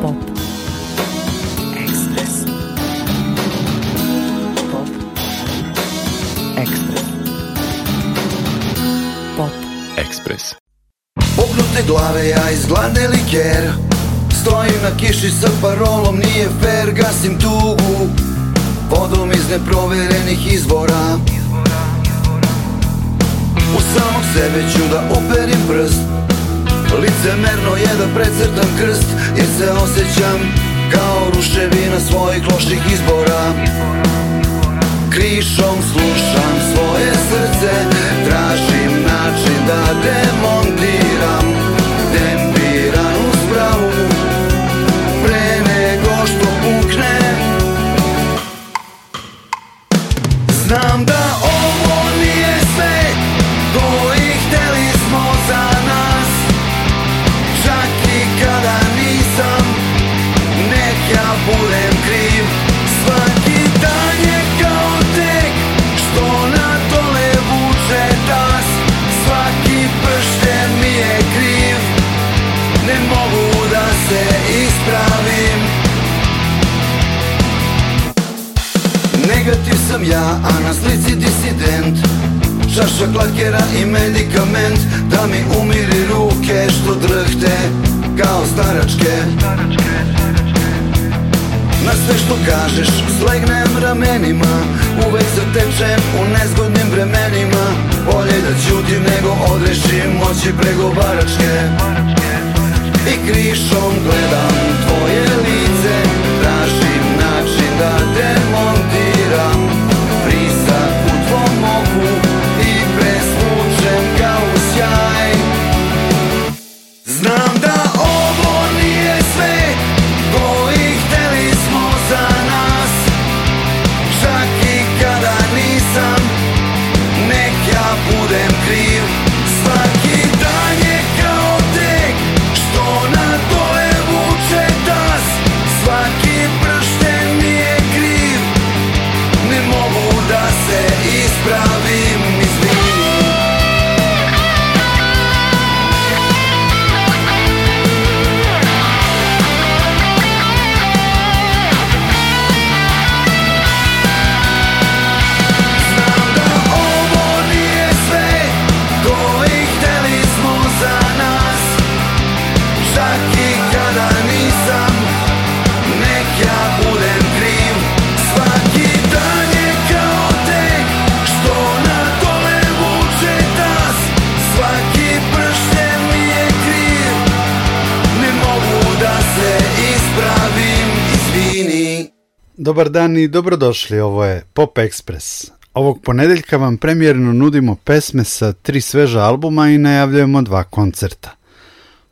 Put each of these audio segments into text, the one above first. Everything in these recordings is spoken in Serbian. Pop. Express. Pop. Express. Pop. Express. Popnute glave, ja iz liker Stojim na kiši sa parolom, nije fair, gasim tugu Vodom iz neproverenih izvora U samog sebe ću da operim prst Licemerno je da precrtam krst Jer se osjećam kao ruševina svojih loših izbora Krišom slušam svoje srce Tražim način da demo ja, a na slici disident Čaša klakera i medikament Da mi umiri ruke što drhte Kao staračke Na sve što kažeš slegnem ramenima Uvek zatečem u nezgodnim vremenima Bolje da ćutim nego odrešim moći pregovaračke I krišom gledam tvoje lice Tražim način da te montiram Dobar dan i dobrodošli, ovo je Pop Express. Ovog ponedeljka vam premjerno nudimo pesme sa tri sveža albuma i najavljujemo dva koncerta.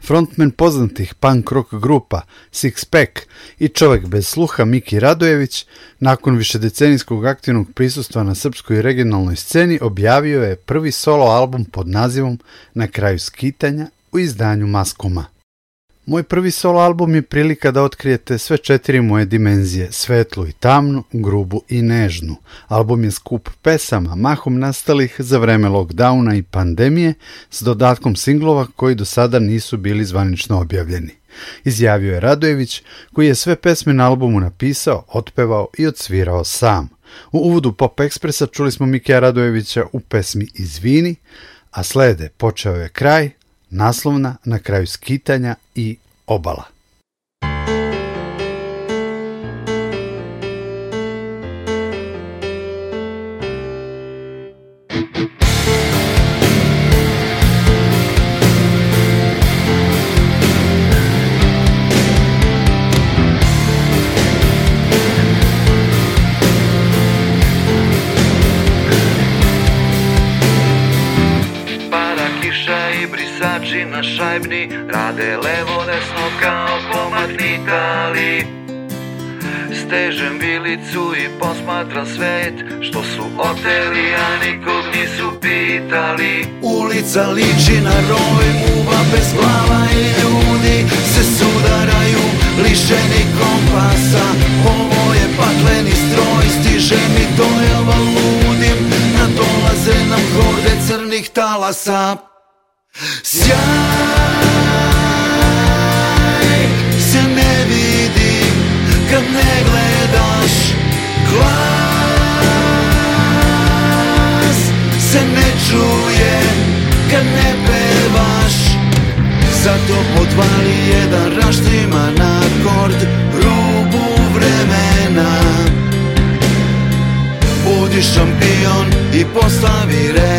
Frontman poznatih punk rock grupa Six Pack i čovjek bez sluha Miki Radojević nakon višedecenijskog aktivnog prisustva na srpskoj regionalnoj sceni objavio je prvi solo album pod nazivom Na kraju skitanja u izdanju Maskoma. Moj prvi solo album je prilika da otkrijete sve četiri moje dimenzije, svetlu i tamnu, grubu i nežnu. Album je skup pesama, mahom nastalih za vreme lockdowna i pandemije, s dodatkom singlova koji do sada nisu bili zvanično objavljeni. Izjavio je Radojević, koji je sve pesme na albumu napisao, otpevao i odsvirao sam. U uvodu Pop Expressa čuli smo Mikija Radojevića u pesmi Izvini, a slede počeo je kraj, naslovna na kraju skitanja i obala. Rade levo desno kao tali. Stežem vilicu i posmatram svet Što su oteli, a nikog nisu pitali Ulica liči na roj muva bez glava I ljudi se sudaraju, lišeni kompasa Ovo je pakleni stroj, stiže mi dojava ludim Nadolaze nam horde crnih talasa Sjaj se ne vidi kad ne gledaš glas se ne čuje kad ne pevaš zato podvali jedan raštima na kord rubu vremena Budi šampion i postavi red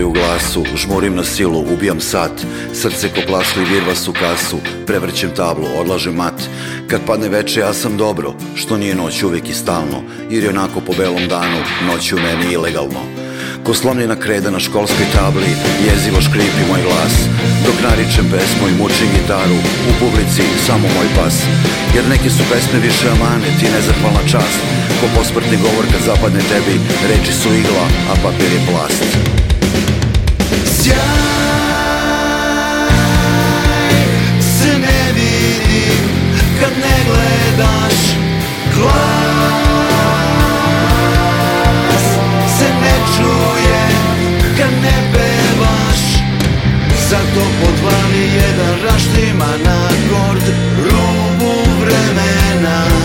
i u glasu Žmurim na silu, ubijam sat Srce ko i virva su kasu Prevrćem tablu, odlažem mat Kad padne veče ja sam dobro Što nije noć uvijek i stalno Jer je onako po belom danu Noć u meni ilegalno Ko slomljena kreda na školskoj tabli Jezivo škripi moj glas Dok naričem pesmu i mučim gitaru U publici samo moj pas Jer neke su pesme više amanet I nezahvalna čast Ko posmrtni govor kad zapadne tebi Reči su igla, a papir je plast Sjaj se ne vidi kad ne gledaš glas se ne čuje kad ne pevaš Zato podvali jedan raštima na gord rubu vremena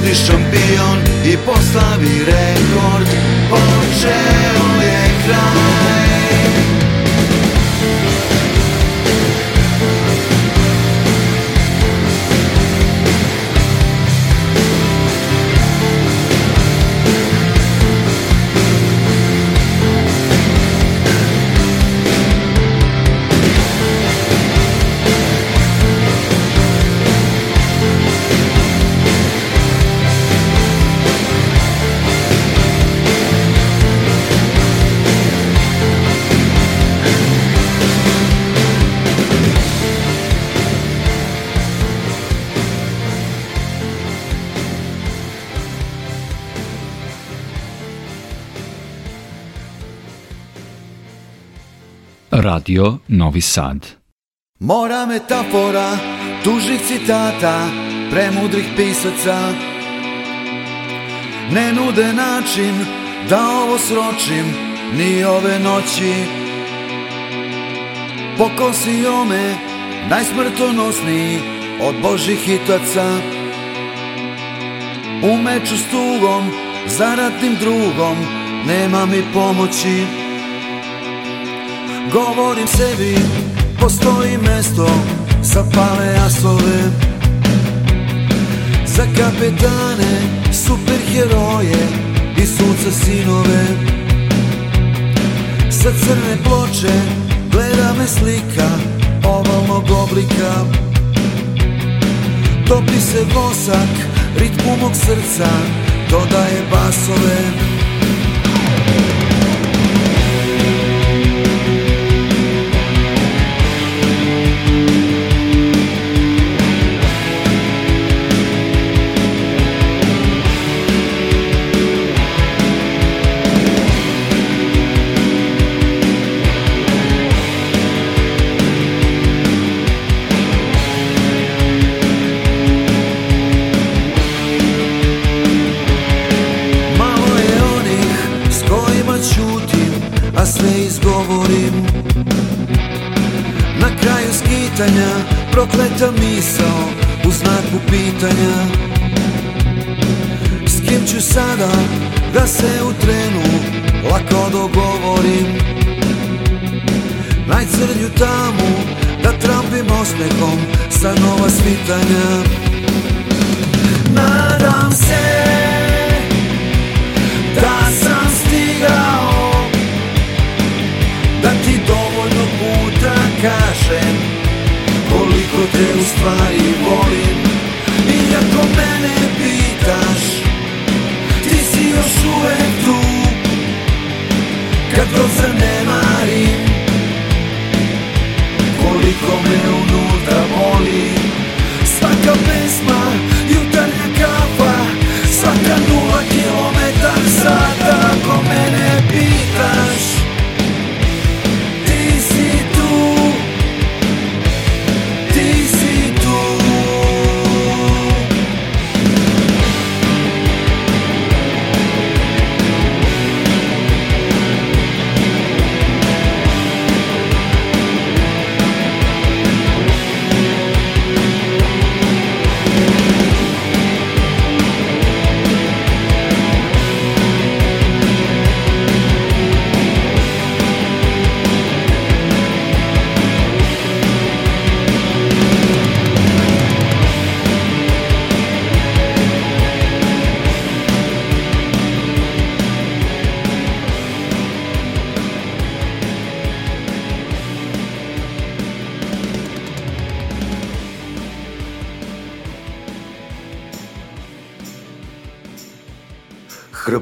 budi šampion i postavi rekord Počeo je kraj Radio Novi Sad. Mora metafora tužih citata premudrih pisaca Ne nude način da ovo sročim ni ove noći Pokosio me najsmrtonosniji od božih hitaca U meču s tugom, zaradnim drugom, nema mi pomoći Govorim sebi, postoji mesto za pale asove Za kapetane, heroje i sunca sinove Sa crne ploče gleda me slika ovalnog oblika Topi se vosak, ritmu mog srca dodaje basove than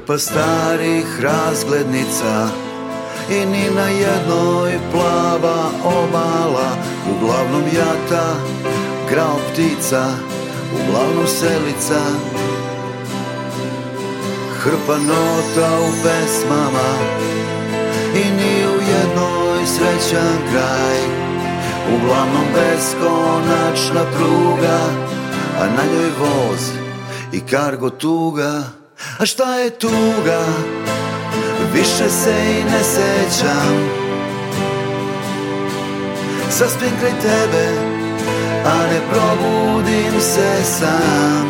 hrpa starih razglednica i ni na jednoj plava obala Uglavnom jata, grao ptica, uglavnom selica Hrpa nota u pesmama i ni u jednoj srećan kraj Uglavnom beskonačna pruga, a na njoj voz i kargo tuga a šta je tuga, više se i ne sećam Zaspim kraj tebe, a ne probudim se sam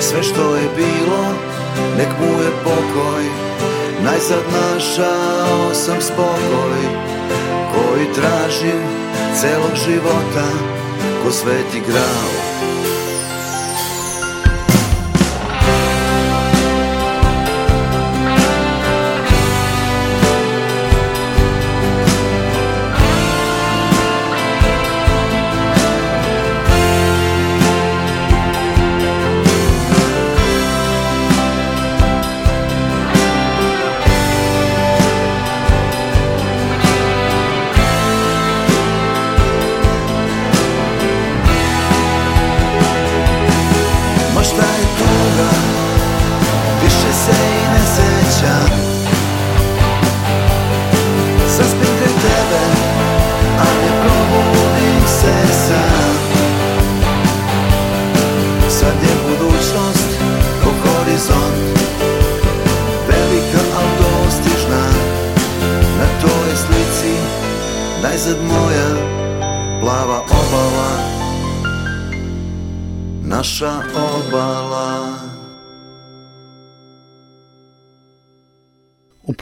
Sve što je bilo, nek mu je pokoj Najzad našao sam spokoj Koji tražim celog života Ko sveti grao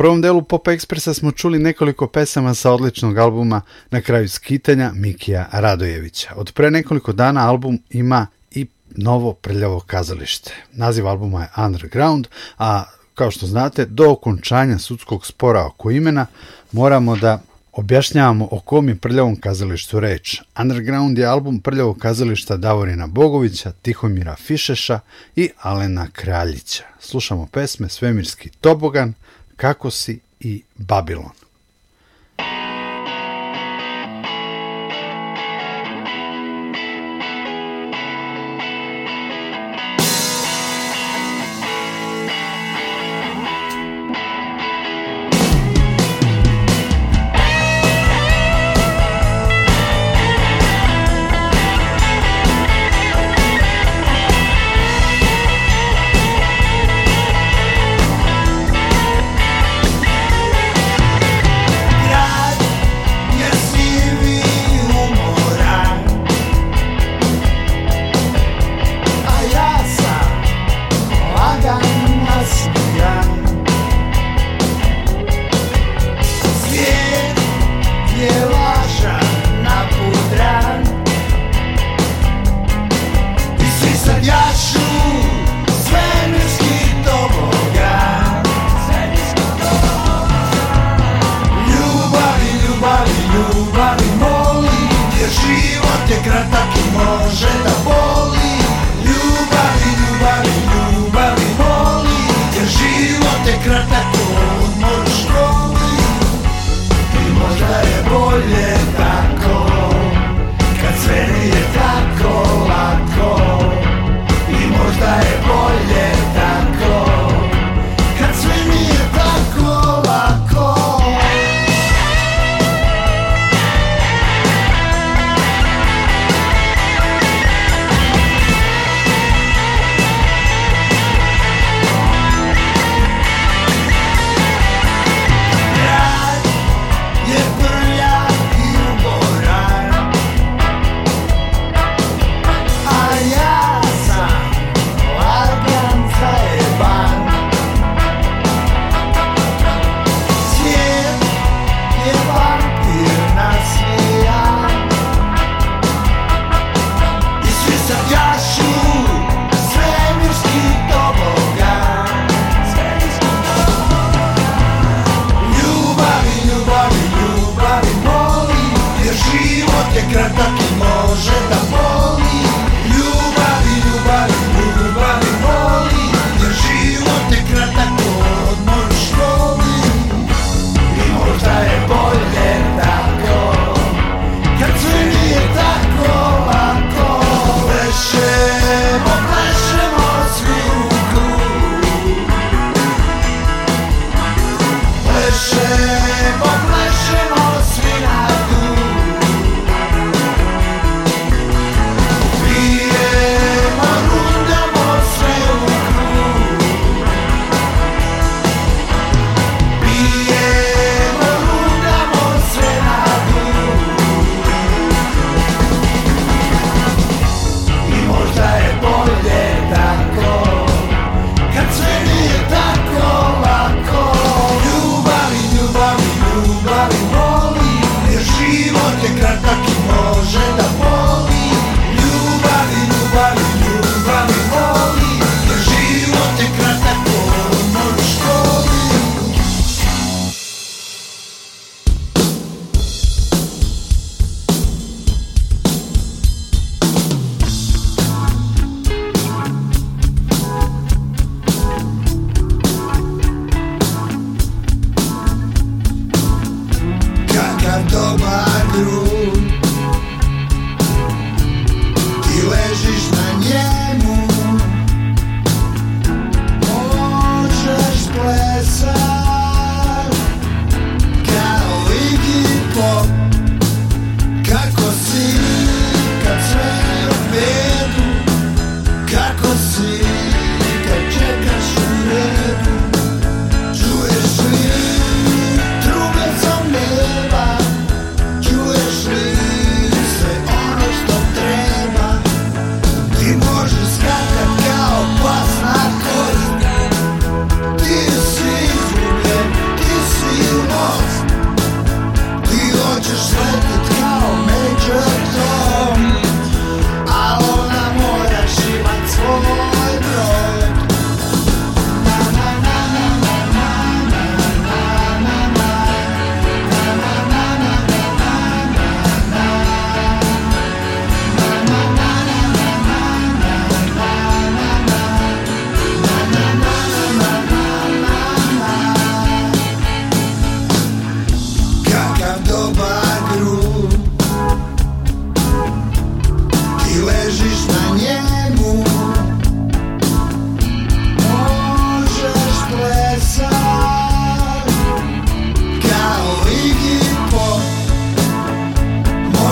prvom delu Pop Ekspresa smo čuli nekoliko pesama sa odličnog albuma Na kraju skitanja Mikija Radojevića. Od pre nekoliko dana album ima i novo prljavo kazalište. Naziv albuma je Underground, a kao što znate, do okončanja sudskog spora oko imena moramo da objašnjavamo o kom je prljavom kazalištu reč. Underground je album prljavog kazališta Davorina Bogovića, Tihomira Fišeša i Alena Kraljića. Slušamo pesme Svemirski tobogan, kako si i Babilon.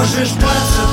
juge pas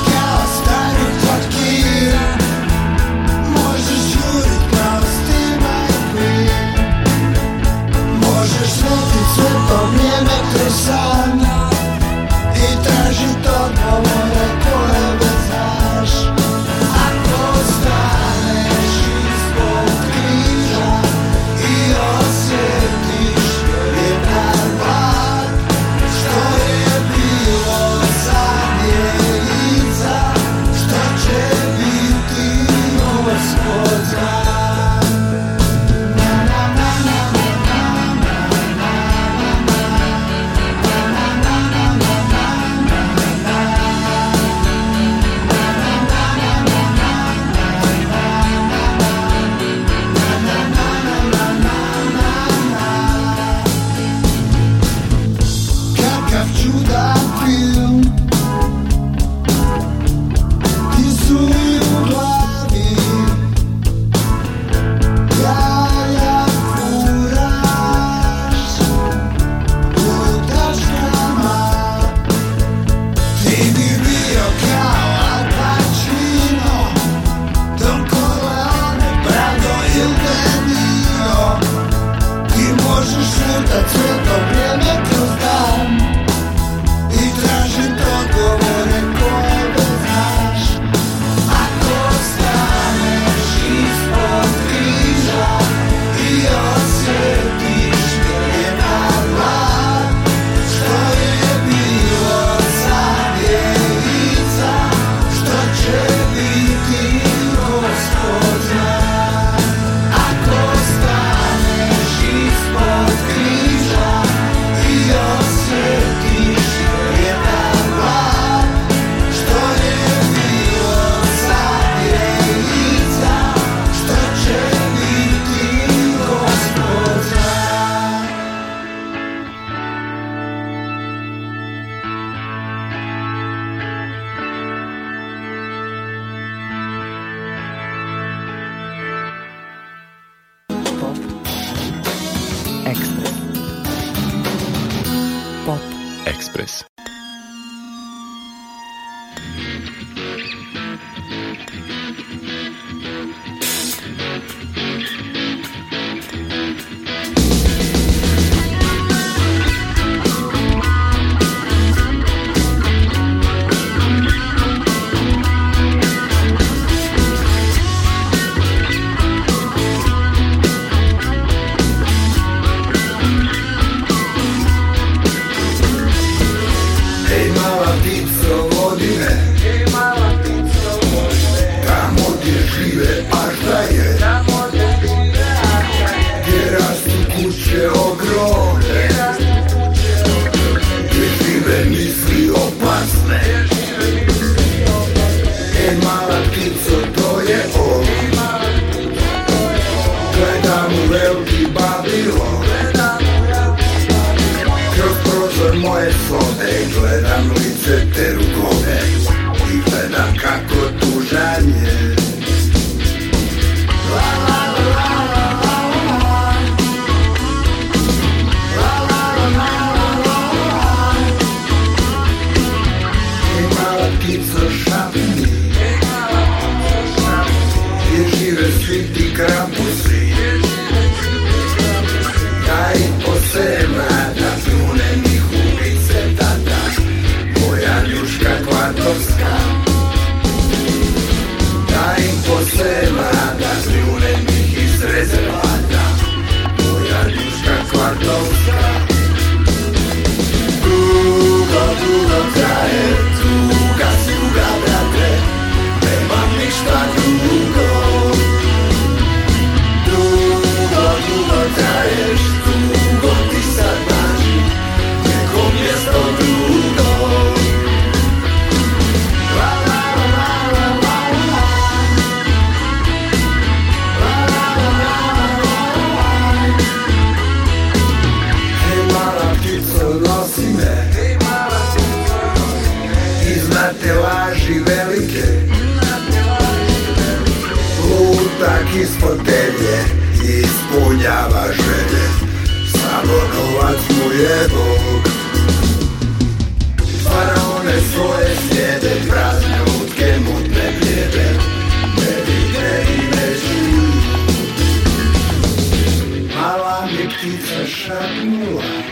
sunce šapnula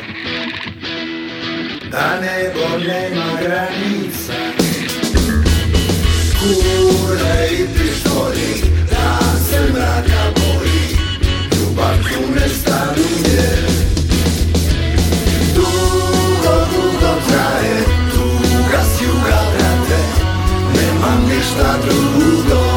Da nebo nema granica Kure i pištori, Da se mraka boji Ljubav tu ne stanuje Dugo, dugo traje Tuga s juga vrate Nemam ništa drugo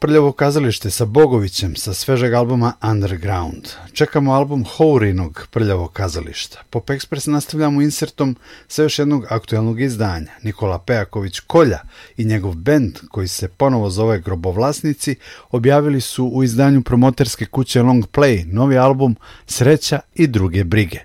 prljavo kazalište sa Bogovićem sa svežeg albuma Underground. Čekamo album Hourinog prljavo kazališta. Pop Express nastavljamo insertom sa još jednog aktualnog izdanja. Nikola Pejaković Kolja i njegov band koji se ponovo zove Grobovlasnici objavili su u izdanju promoterske kuće Long Play novi album Sreća i druge brige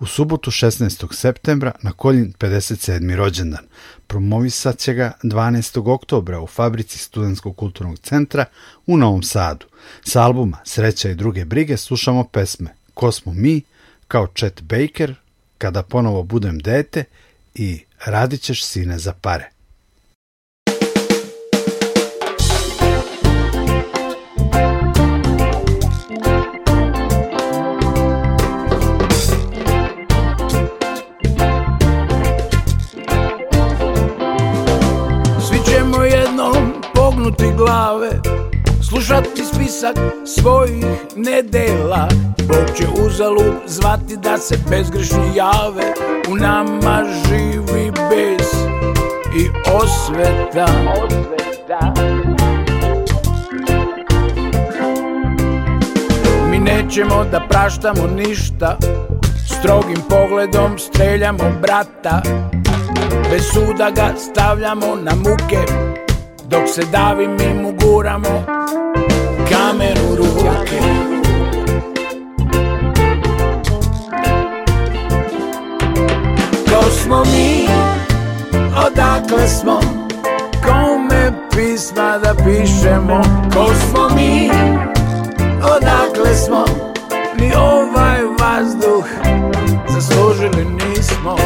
u subotu 16. septembra na koljin 57. rođendan. Promovisat će ga 12. oktobra u fabrici Studenskog kulturnog centra u Novom Sadu. S albuma Sreća i druge brige slušamo pesme Ko smo mi, kao Chet Baker, Kada ponovo budem dete i Radit ćeš sine za pare. spisak svojih nedela Bog će uzalud zvati da se bezgrešni jave U nama živi bez i osveta Mi nećemo da praštamo ništa Strogim pogledom streljamo brata Bez suda ga stavljamo na muke Dok se davi mi mu guramo Ko smo mi, odakle smo, kome pisma da pišemo Ko smo mi, odakle smo, ni ovaj vazduh zaslužili nismo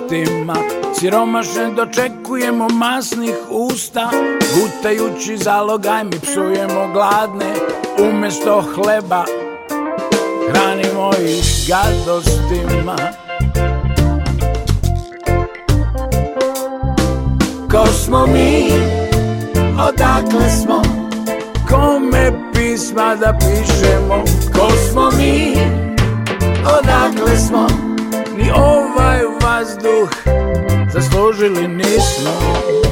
ustima Siromašne dočekujemo masnih usta Gutajući zalogaj mi psujemo gladne Umesto hleba hranimo ih gadostima Ko smo mi, odakle smo Kome pisma da pišemo Ko smo mi, odakle smo ovaj vazduh zaslužili nismo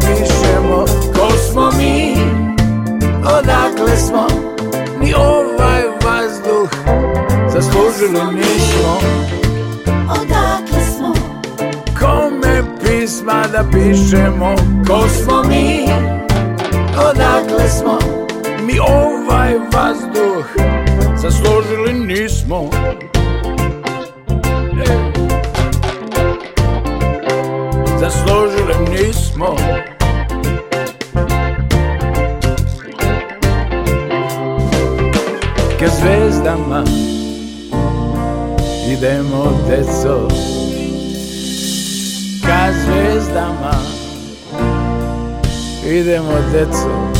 pišemo Ko smo mi, odakle smo Ni ovaj vazduh zaslužili nismo Odakle smo Kome pisma da pišemo Ko smo mi, odakle smo Mi ovaj vazduh zaslužili nismo cestama Idemo deco Ka zvezdama Idemo deco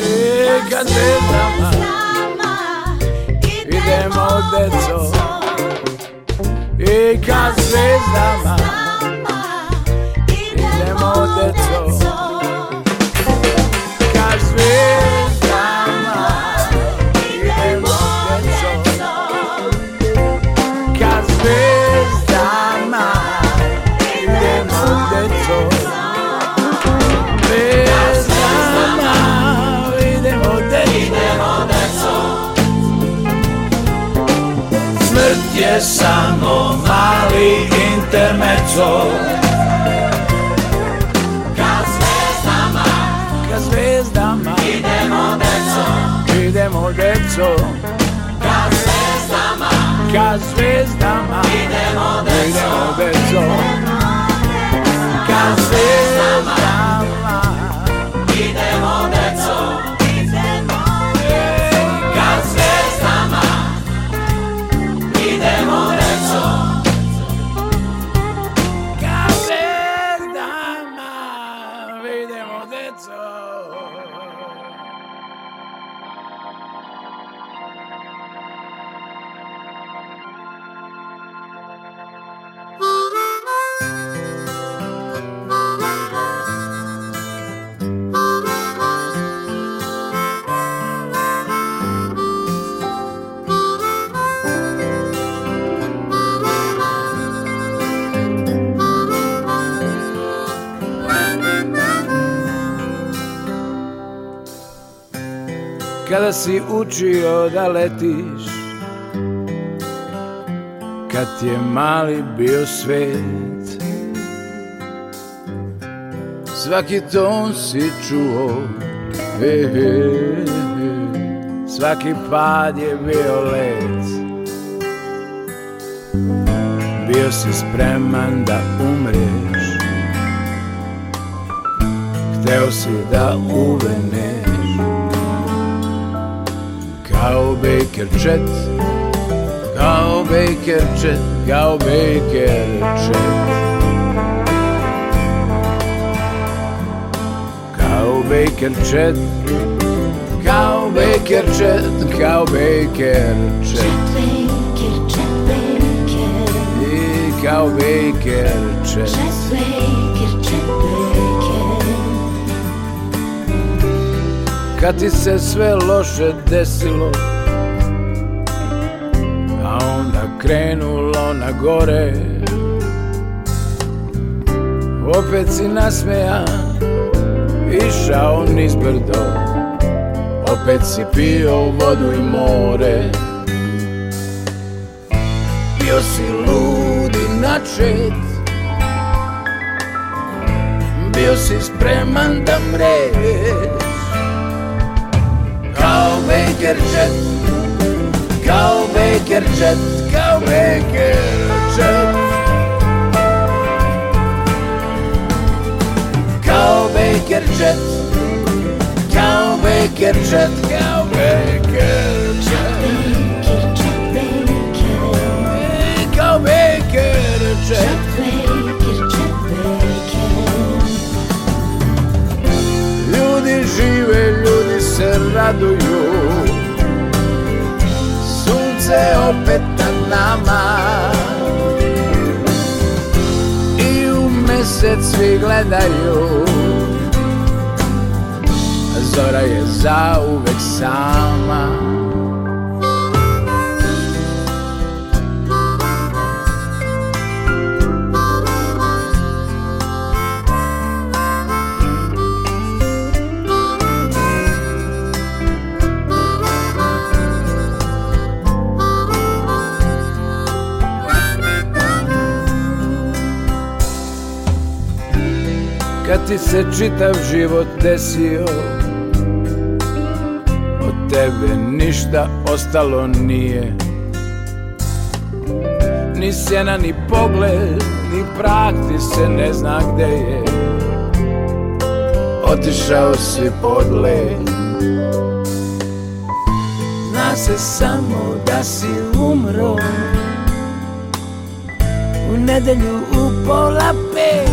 e, Ka zvezdama Idemo deco e, ka zvezdama samo mali intermezzo Ka zvezdama Ka zvezdama Idemo deco Idemo deco Ka zvezdama Ka zvezdama Idemo deco Idemo deco si učio da letiš Kad je mali bio svet Svaki ton si čuo he, Svaki pad je bio let Bio si spreman da umreš Hteo si da uveneš Baker Gaubakerchet, Gaubakerchet. Baker Gaubakerchet, Gaubakerchet. Baker Gaubakerchet. Kad ti se sve loše desilo A onda krenulo na gore Opet si nasmeja Išao niz brdo Opet si pio vodu i more Bio si ludi načet bio si spreman da mreš Baker Jet, go Baker Jet, go Baker Jet. Go Baker Jet, go Baker Jet, go Baker Jet. Go Baker Jet. Люди живе, люди се радують. se opet nama I u mesec svi gledaju Zora je zauvek sama Kad ti se čitav život desio Od tebe ništa ostalo nije Ni sjena, ni pogled, ni prah ti se ne zna gde je Otišao si podle Zna se samo da si umro U nedelju u pola pet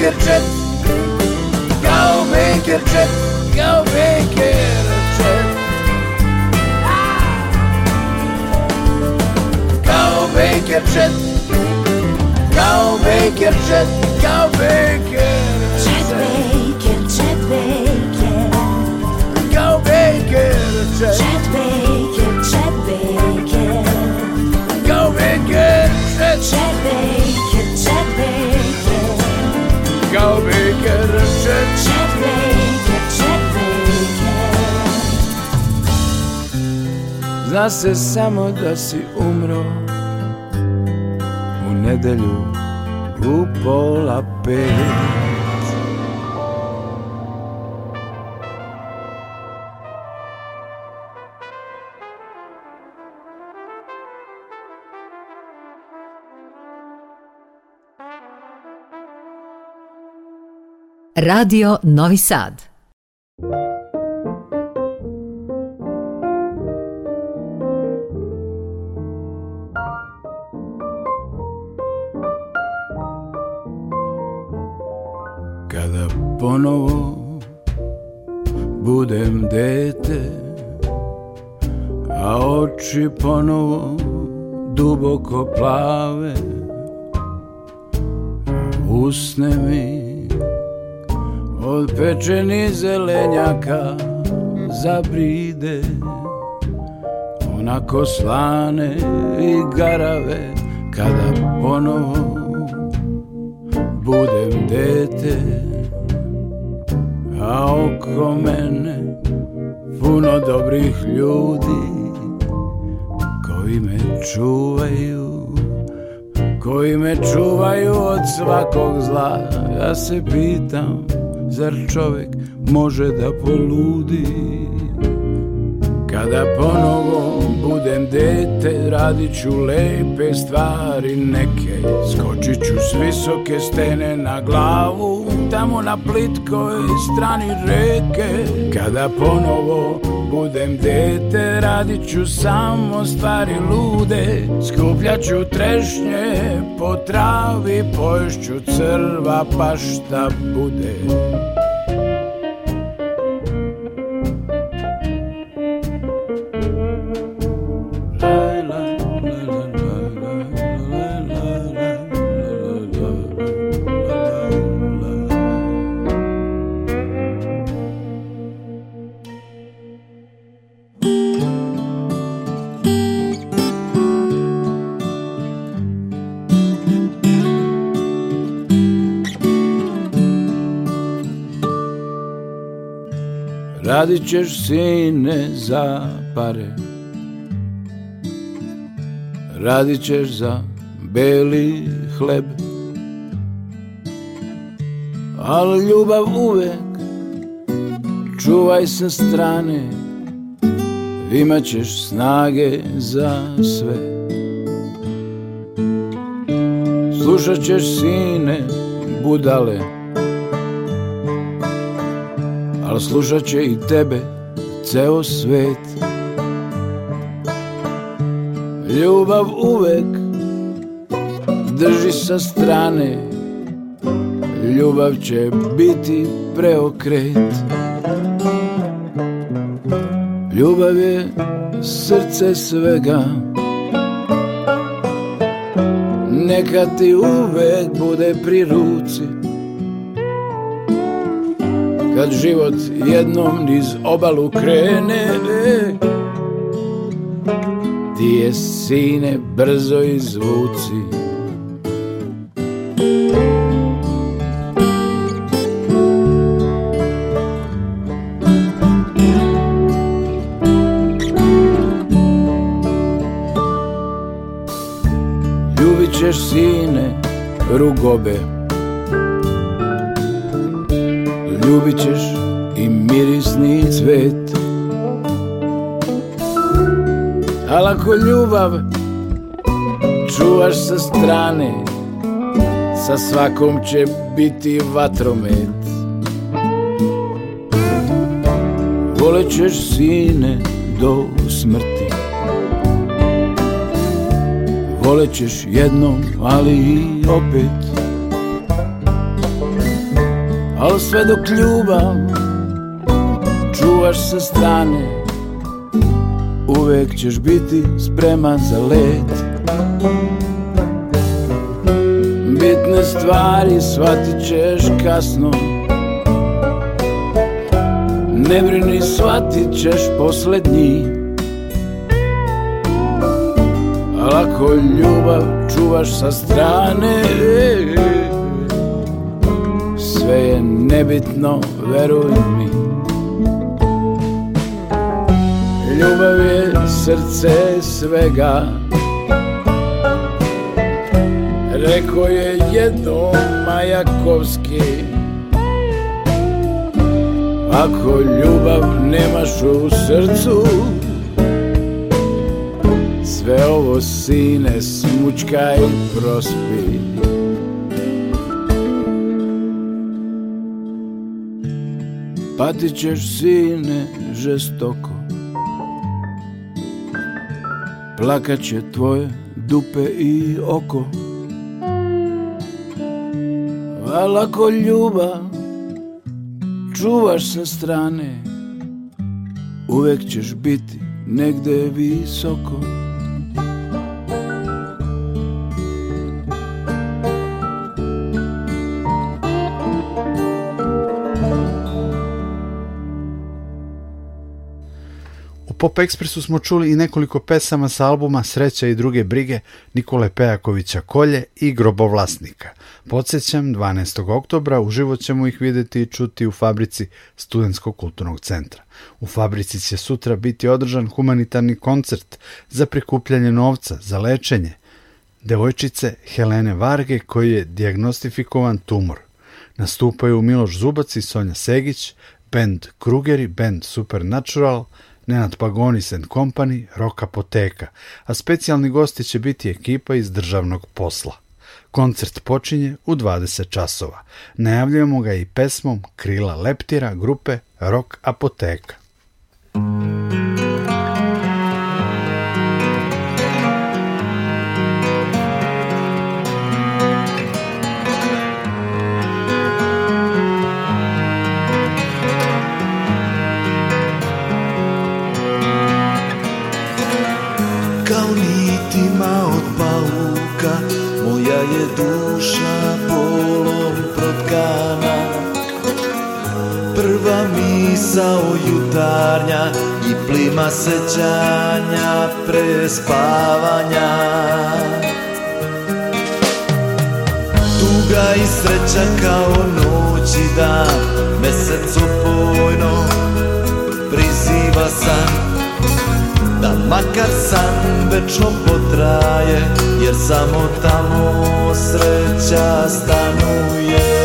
make your trip. Go make your trip. Go make it a trip. Go make your trip. Go make your trip. Go make it. Trip make it. Trip make Go make it a trip. Trip make it. Trip make Go make it. Trip make it. Trip make Zna se samo da si umro U nedelju u pola pet Radio Novi Sad. Kada ponovo budem dete, a oči ponovo duboko plave, usne mi od pečeni zelenjaka zabride Onako slane i garave Kada ponovo budem dete A oko mene puno dobrih ljudi Koji me čuvaju Koji me čuvaju od svakog zla Ja se pitam Zar čovjek može da poludi Kada ponovo budem dete Radit ću lepe stvari neke Skočit ću s visoke stene na glavu Tamo na plitkoj strani reke Kada ponovo budem dete Radit ću samo stvari lude Skupljat ću trešnje po travi Poješću crva pa šta bude radit ćeš sine za pare Radit ćeš za beli hleb Al ljubav uvek čuvaj sa strane Imat snage za sve Slušat ćeš sine budale Al slušat će i tebe ceo svet Ljubav uvek drži sa strane Ljubav će biti preokret Ljubav je srce svega Neka ti uvek bude pri ruci kad život jednom niz obalu krene ti je sine brzo izvuci Ljubit ćeš sine rugobe Ljubit ćeš i mirisni cvet Al ako ljubav čuvaš sa strane Sa svakom će biti vatromet Volećeš sine do smrti Volećeš jednom ali i opet Al sve dok ljubav čuvaš sa strane Uvek ćeš biti spreman za let Bitne stvari shvatit ćeš kasno Ne brini shvatit ćeš poslednji Al ako ljubav čuvaš sa strane sve je nebitno, veruj mi Ljubav je srce svega Rekao je jedno Majakovski Ako ljubav nemaš u srcu Sve ovo sine i prospi Patit ćeš sine žestoko Plakat će tvoje dupe i oko Vala ko ljubav čuvaš sa strane Uvek ćeš biti negde visoko Pop Ekspresu smo čuli i nekoliko pesama sa albuma Sreća i druge brige Nikole Pejakovića Kolje i Grobovlasnika. Podsećam, 12. oktobra uživo ćemo ih vidjeti i čuti u fabrici Studenskog kulturnog centra. U fabrici će sutra biti održan humanitarni koncert za prikupljanje novca, za lečenje devojčice Helene Varge koji je diagnostifikovan tumor. Nastupaju Miloš Zubac i Sonja Segić, band Krugeri, band Supernatural, Nenad Pagonis and Company, Rock Apoteka, a specijalni gosti će biti ekipa iz državnog posla. Koncert počinje u 20 časova. Najavljujemo ga i pesmom Krila Leptira grupe Rock Apoteka. zao jutarnja i plima sećanja spavanja Tuga i sreća kao noć i dan Mesec opojno priziva san Da makar san večno potraje Jer samo tamo sreća stanuje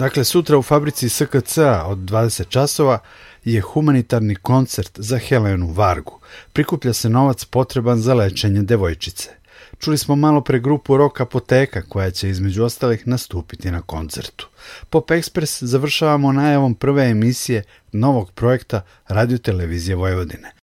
Dakle, sutra u fabrici SKC od 20 časova je humanitarni koncert za Helenu Vargu. Prikuplja se novac potreban za lečenje devojčice. Čuli smo malo pre grupu Rock Apoteka koja će između ostalih nastupiti na koncertu. Pop Express završavamo najavom prve emisije novog projekta Radio Televizije Vojvodine.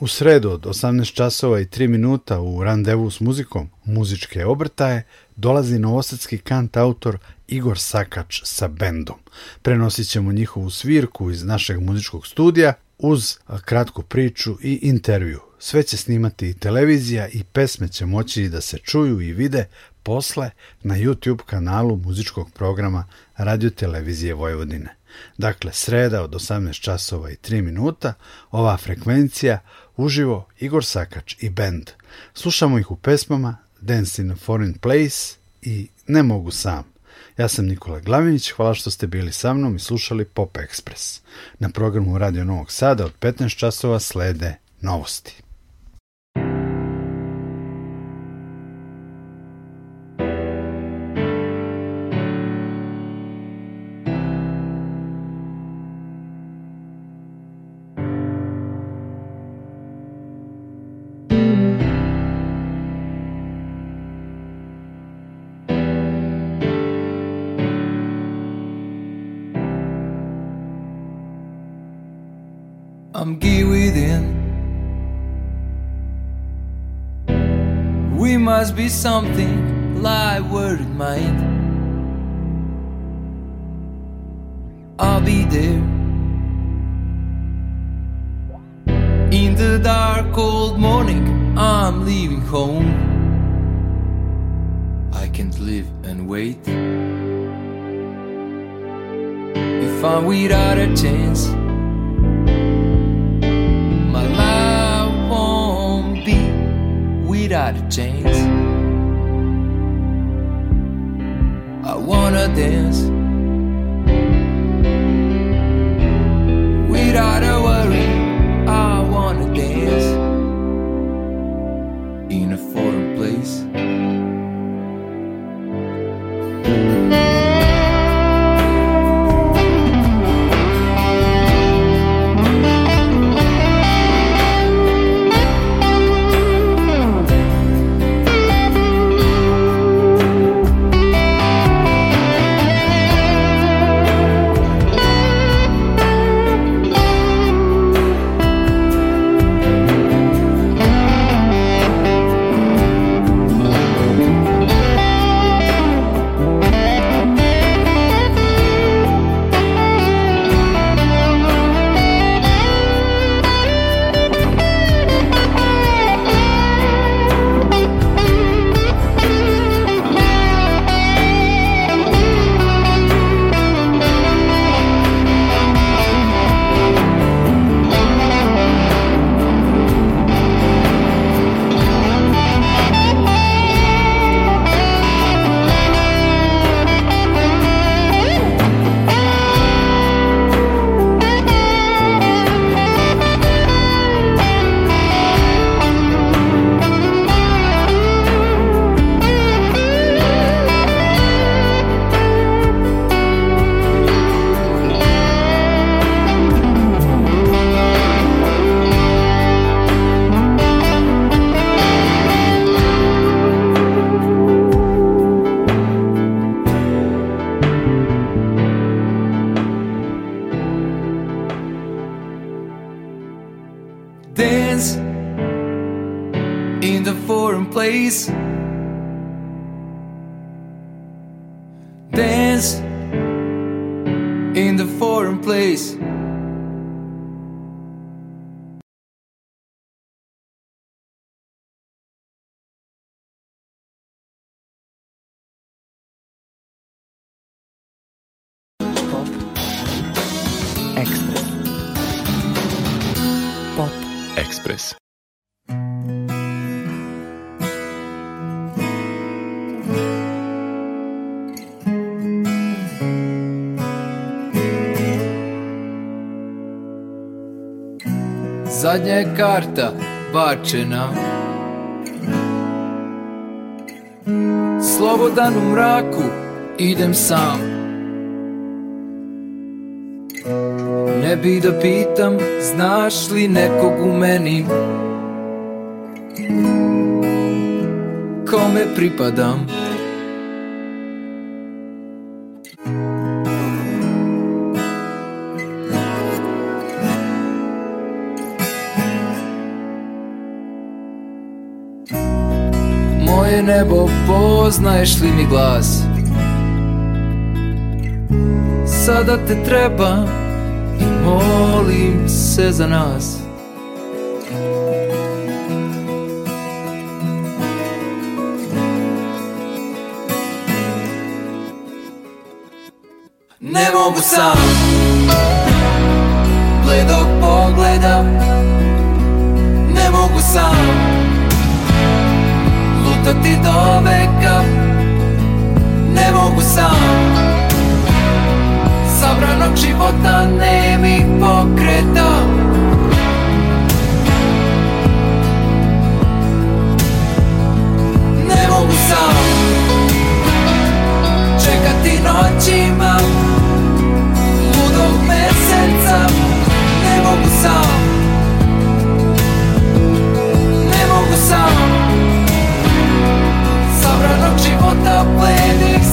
U sredu od 18 časova i 3 minuta u randevu s muzikom muzičke obrtaje dolazi novosadski kant autor Igor Sakač sa bendom. Prenosit ćemo njihovu svirku iz našeg muzičkog studija uz kratku priču i intervju. Sve će snimati i televizija i pesme će moći da se čuju i vide posle na YouTube kanalu muzičkog programa Radio Televizije Vojvodine. Dakle, sreda od 18 časova i 3 minuta, ova frekvencija uživo Igor Sakač i band. Slušamo ih u pesmama Dance in a Foreign Place i Ne mogu sam. Ja sam Nikola Glavinić, hvala što ste bili sa mnom i slušali Pop Express. Na programu Radio Novog Sada od 15 časova slede novosti. something something lie it might. I'll be there. In the dark, cold morning, I'm leaving home. I can't live and wait. If I'm without a chance. without a chance. I wanna dance zadnja je karta bačena Slobodan u mraku idem sam Ne bi da pitam znaš li nekog u meni Kome pripadam moje nebo Poznaješ li mi glas Sada te treba I molim se za nas Ne mogu sam Bledog pogleda Ne mogu sam ti do veka Ne mogu sam Sabranog života ne mi pokreta Ne mogu sam Čekati noćima Ludog meseca Ne mogu sam Ne mogu sam What the planet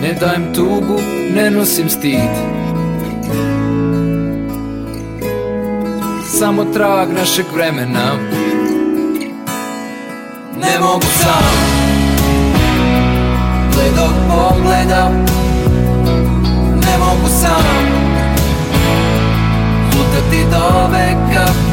Ne dajem tugu, ne nosim stid. samo trag našeg vremena Ne mogu sam Gledog pogleda Ne mogu sam Lutati do veka